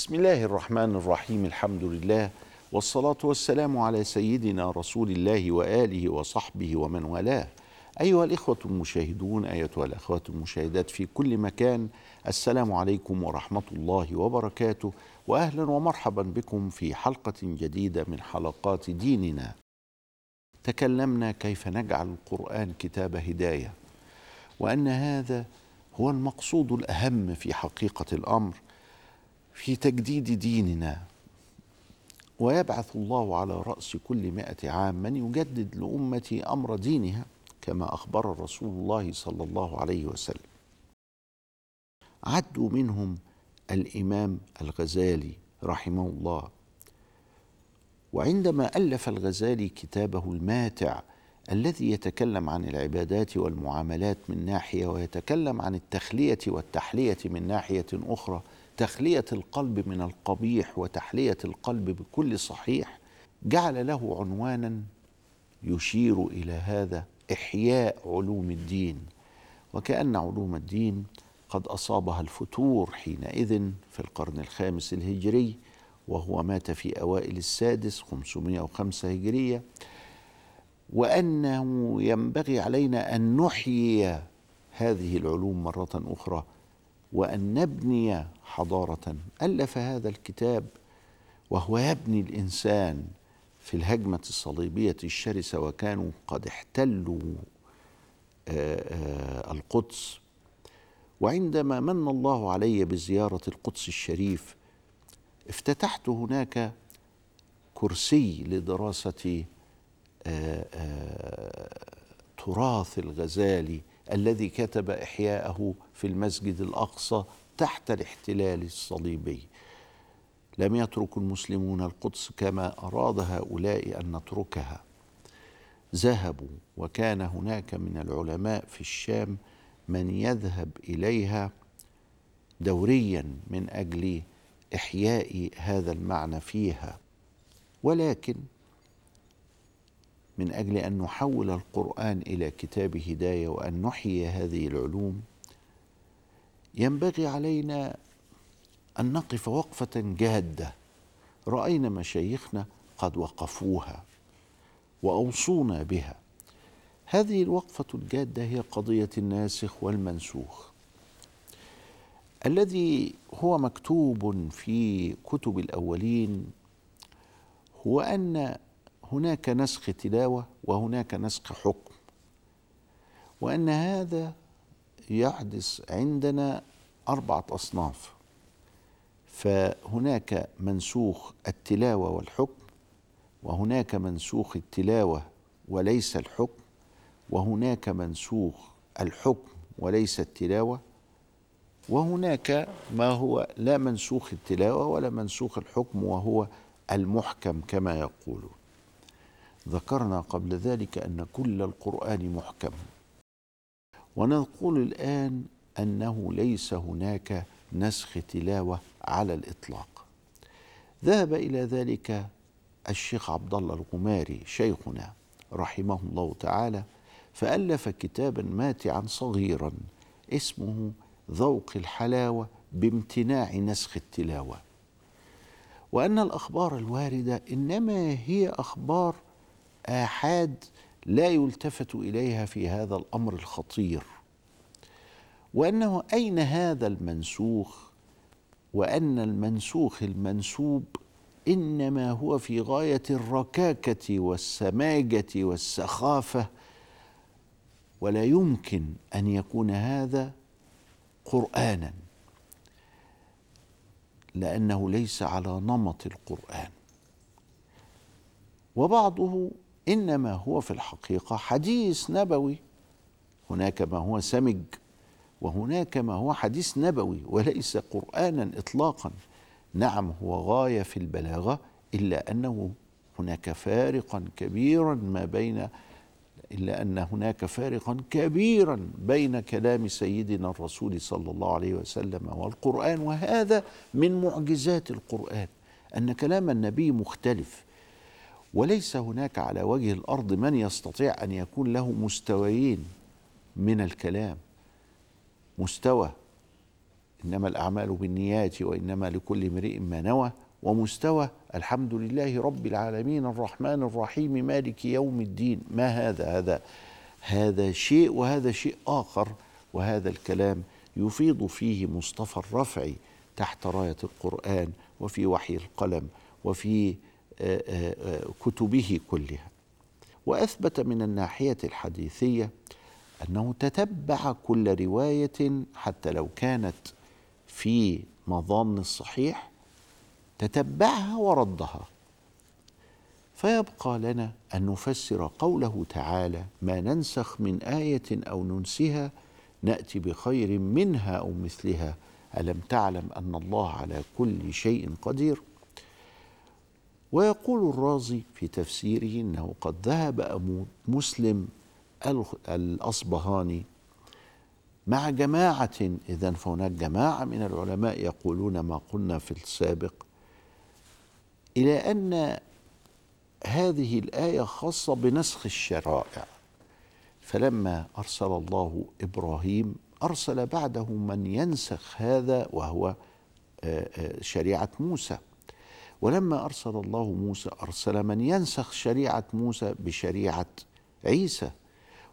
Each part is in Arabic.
بسم الله الرحمن الرحيم الحمد لله والصلاة والسلام على سيدنا رسول الله وآله وصحبه ومن والاه. أيها الإخوة المشاهدون أيتها الأخوات المشاهدات في كل مكان السلام عليكم ورحمة الله وبركاته وأهلا ومرحبا بكم في حلقة جديدة من حلقات ديننا. تكلمنا كيف نجعل القرآن كتاب هداية وأن هذا هو المقصود الأهم في حقيقة الأمر. في تجديد ديننا. ويبعث الله على رأس كل مائة عام من يجدد لأمتي أمر دينها كما أخبر رسول الله صلى الله عليه وسلم. عدوا منهم الإمام الغزالي رحمه الله. وعندما ألف الغزالي كتابه الماتع الذي يتكلم عن العبادات والمعاملات من ناحية ويتكلم عن التخلية والتحلية من ناحية أخرى تخلية القلب من القبيح وتحلية القلب بكل صحيح جعل له عنوانا يشير إلى هذا إحياء علوم الدين. وكأن علوم الدين قد أصابها الفتور حينئذ في القرن الخامس الهجري وهو مات في أوائل السادس 505 هجرية. وأنه ينبغي علينا أن نحيي هذه العلوم مرة أخرى. وأن نبني حضارة ألف هذا الكتاب وهو يبني الإنسان في الهجمة الصليبية الشرسة وكانوا قد احتلوا القدس. وعندما من الله علي بزيارة القدس الشريف افتتحت هناك كرسي لدراسة تراث الغزالي. الذي كتب إحياءه في المسجد الأقصى تحت الاحتلال الصليبي. لم يترك المسلمون القدس كما أراد هؤلاء أن نتركها. ذهبوا وكان هناك من العلماء في الشام من يذهب إليها دوريا من أجل إحياء هذا المعنى فيها. ولكن من أجل أن نحول القرآن إلى كتاب هداية وأن نحيي هذه العلوم ينبغي علينا أن نقف وقفة جادة. رأينا مشايخنا قد وقفوها وأوصونا بها. هذه الوقفة الجادة هي قضية الناسخ والمنسوخ. الذي هو مكتوب في كتب الأولين هو أن هناك نسخ تلاوة وهناك نسخ حكم. وأن هذا يحدث عندنا أربعة أصناف. فهناك منسوخ التلاوة والحكم وهناك منسوخ التلاوة وليس الحكم وهناك منسوخ الحكم وليس التلاوة وهناك ما هو لا منسوخ التلاوة ولا منسوخ الحكم وهو المحكم كما يقولون. ذكرنا قبل ذلك أن كل القرآن محكم. ونقول الآن أنه ليس هناك نسخ تلاوة على الإطلاق. ذهب إلى ذلك الشيخ عبد الله الغماري شيخنا رحمه الله تعالى فألف كتابا ماتعا صغيرا اسمه ذوق الحلاوة بامتناع نسخ التلاوة. وأن الأخبار الواردة إنما هي أخبار آحاد لا يلتفت إليها في هذا الأمر الخطير وأنه أين هذا المنسوخ؟ وأن المنسوخ المنسوب إنما هو في غاية الركاكة والسماجة والسخافة ولا يمكن أن يكون هذا قرآنا لأنه ليس على نمط القرآن. وبعضه إنما هو في الحقيقة حديث نبوي. هناك ما هو سمج وهناك ما هو حديث نبوي وليس قرآنا إطلاقا. نعم هو غاية في البلاغة إلا أنه هناك فارقا كبيرا ما بين إلا أن هناك فارقا كبيرا بين كلام سيدنا الرسول صلى الله عليه وسلم والقرآن. وهذا من معجزات القرآن أن كلام النبي مختلف. وليس هناك على وجه الأرض من يستطيع أن يكون له مستويين من الكلام. مستوى إنما الأعمال بالنيات وإنما لكل امرئ ما نوى. ومستوى الحمد لله رب العالمين الرحمن الرحيم مالك يوم الدين. ما هذا؟ هذا هذا شيء وهذا شيء آخر. وهذا الكلام يفيض فيه مصطفى الرفع تحت راية القرآن وفي وحي القلم وفي كتبه كلها. وأثبت من الناحية الحديثية أنه تتبع كل رواية حتى لو كانت في مظان الصحيح تتبعها وردها. فيبقى لنا أن نفسر قوله تعالى ما ننسخ من آية أو ننسها نأتي بخير منها أو مثلها. ألم تعلم أن الله على كل شيء قدير؟ ويقول الرازي في تفسيره إنه قد ذهب أبو مسلم الأصبهاني مع جماعة اذا فهناك جماعة من العلماء يقولون ما قلنا في السابق إلى أن هذه الآية خاصة بنسخ الشرائع. فلما أرسل الله إبراهيم أرسل بعده من ينسخ هذا وهو شريعة موسى. ولما أرسل الله موسى أرسل من ينسخ شريعة موسى بشريعة عيسى.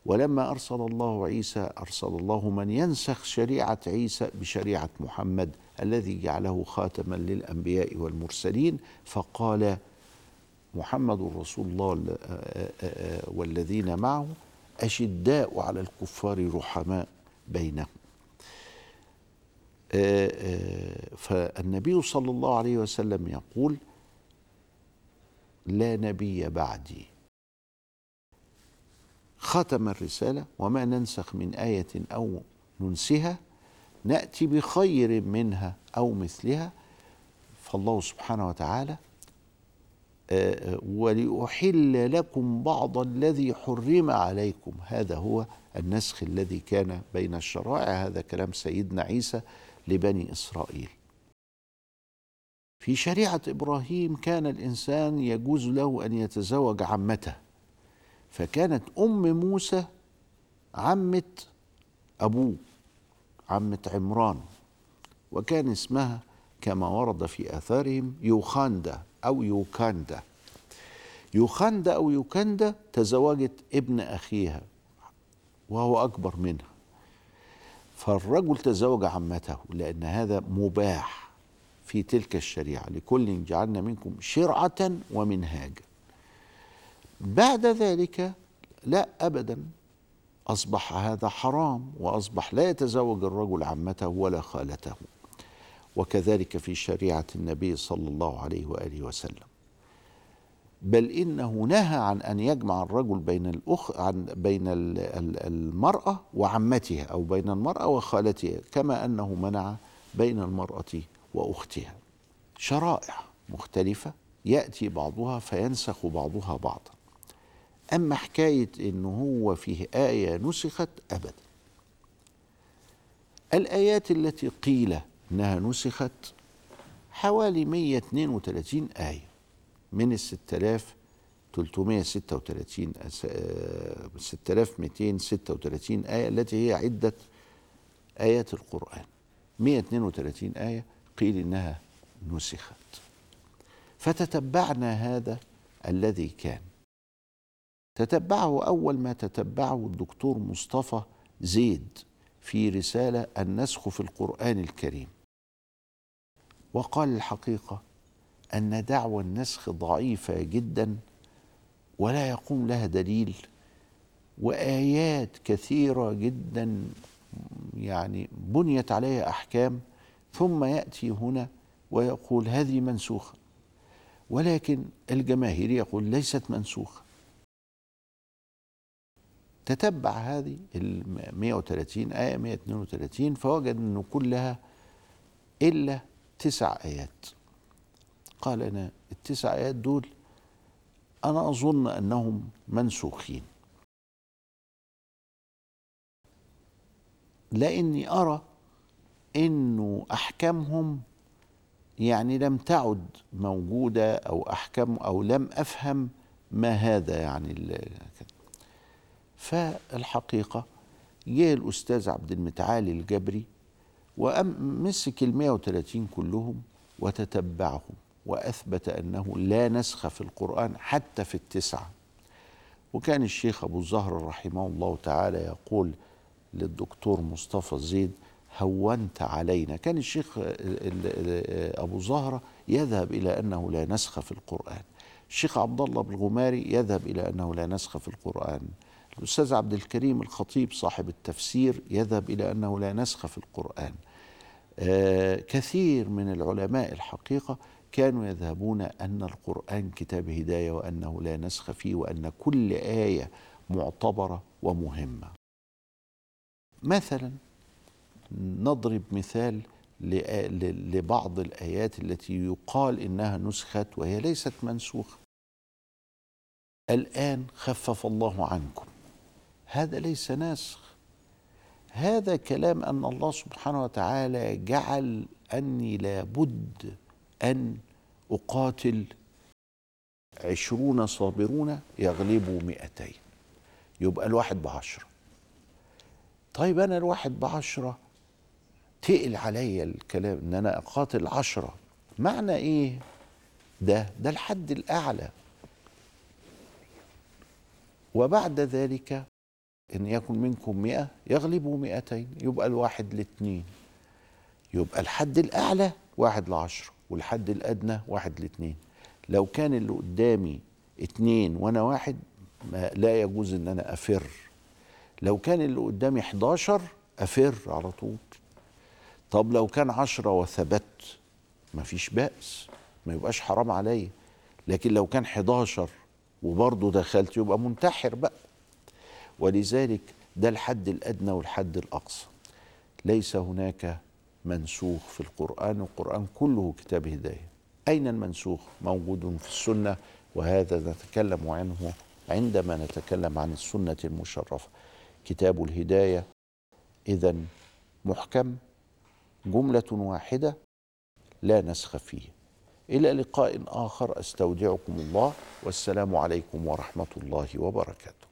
ولما أرسل الله عيسى أرسل الله من ينسخ شريعة عيسى بشريعة محمد الذي جعله خاتما للأنبياء والمرسلين. فقال محمد رسول الله والذين معه أشداء على الكفار رحماء بينهم. فالنبي صلى الله عليه وسلم يقول لا نبي بعدي. ختم الرسالة وما ننسخ من آية أو ننسها نأتي بخير منها أو مثلها. فالله سبحانه وتعالى آه، آه، ولأحل لكم بعض الذي حرم عليكم. هذا هو النسخ الذي كان بين الشرائع هذا كلام سيدنا عيسى لبني إسرائيل. في شريعة إبراهيم كان الإنسان يجوز له أن يتزوج عمته فكانت أم موسى عمة أبوه عمة عمران وكان اسمها كما ورد في آثارهم يوخاندا أو يوكاندا. يوخاندا أو يوكاندا تزوجت ابن أخيها وهو أكبر منها. فالرجل تزوج عمته لأن هذا مباح في تلك الشريعة. لكل جعلنا منكم شرعة ومنهاجا. بعد ذلك لا أبدا. أصبح هذا حرام وأصبح لا يتزوج الرجل عمته ولا خالته. وكذلك في شريعة النبي صلى الله عليه وآله وسلم. بل إنه نهى عن أن يجمع الرجل بين الأخ عن بين المرأة وعمتها أو بين المرأة وخالتها كما أنه منع بين المرأة وأختها. شرائع مختلفة يأتي بعضها فينسخ بعضها بعضا. أما حكاية إنه هو فيه آية نسخت أبدا. الآيات التي قيل إنها نسخت حوالي 132 آية. من ال 6336 6236 آية التي هي عدة آيات القرآن. 132 آية قيل إنها نسخت. فتتبعنا هذا الذي كان. تتبعه أول ما تتبعه الدكتور مصطفى زيد في رسالة النسخ في القرآن الكريم. وقال الحقيقة أن دعوى النسخ ضعيفة جدا ولا يقوم لها دليل وآيات كثيرة جدا يعني بنيت عليها أحكام ثم يأتي هنا ويقول هذه منسوخة. ولكن الجماهير يقول ليست منسوخة. تتبع هذه ال 130 آية 132 فوجد أنه كلها إلا تسع آيات. قال أنا التسع آيات دول أنا أظن أنهم منسوخين. لأني أرى أنه أحكامهم يعني لم تعد موجودة أو أحكام أو لم أفهم ما هذا يعني فالحقيقة جه الأستاذ عبد المتعالي الجبري ومسك ال 130 كلهم وتتبعهم. وأثبت أنه لا نسخ في القرآن حتى في التسعة. وكان الشيخ أبو الزهر رحمه الله تعالى يقول للدكتور مصطفى زيد هونت علينا. كان الشيخ أبو زهره يذهب إلى أنه لا نسخ في القرآن. الشيخ عبد الله بن الغماري يذهب إلى أنه لا نسخ في القرآن. الأستاذ عبد الكريم الخطيب صاحب التفسير يذهب إلى أنه لا نسخ في القرآن. آه كثير من العلماء الحقيقة كانوا يذهبون أن القرآن كتاب هداية وأنه لا نسخ فيه وأن كل آية معتبرة ومهمة. مثلا نضرب مثال لبعض الآيات التي يقال إنها نسخت وهي ليست منسوخة. الآن خفف الله عنكم. هذا ليس نسخ هذا كلام أن الله سبحانه وتعالى جعل أني لابد أن أقاتل عشرون صابرون يغلبوا مئتين. يبقى الواحد بعشرة. طيب أنا الواحد بعشرة تقل عليا الكلام إن أنا أقاتل عشرة. معنى إيه؟ ده ده الحد الأعلى. وبعد ذلك إن يكن منكم مئة يغلبوا مئتين يبقى الواحد لاثنين يبقى الحد الأعلى واحد لعشرة. والحد الأدنى واحد لاثنين لو كان اللي قدامي اتنين وأنا واحد ما لا يجوز إن أنا أفر. لو كان اللي قدامي 11 أفر على طول. طب لو كان عشرة وثبت مفيش بأس ما يبقاش حرام عليا. لكن لو كان 11 وبرضه دخلت يبقى منتحر بقى. ولذلك ده الحد الأدنى والحد الأقصى. ليس هناك منسوخ في القرآن القرآن كله كتاب هداية. أين المنسوخ؟ موجود في السنة وهذا نتكلم عنه عندما نتكلم عن السنة المشرفة. كتاب الهداية إذا محكم جملة واحدة لا نسخ فيه. إلى لقاء آخر أستودعكم الله والسلام عليكم ورحمة الله وبركاته.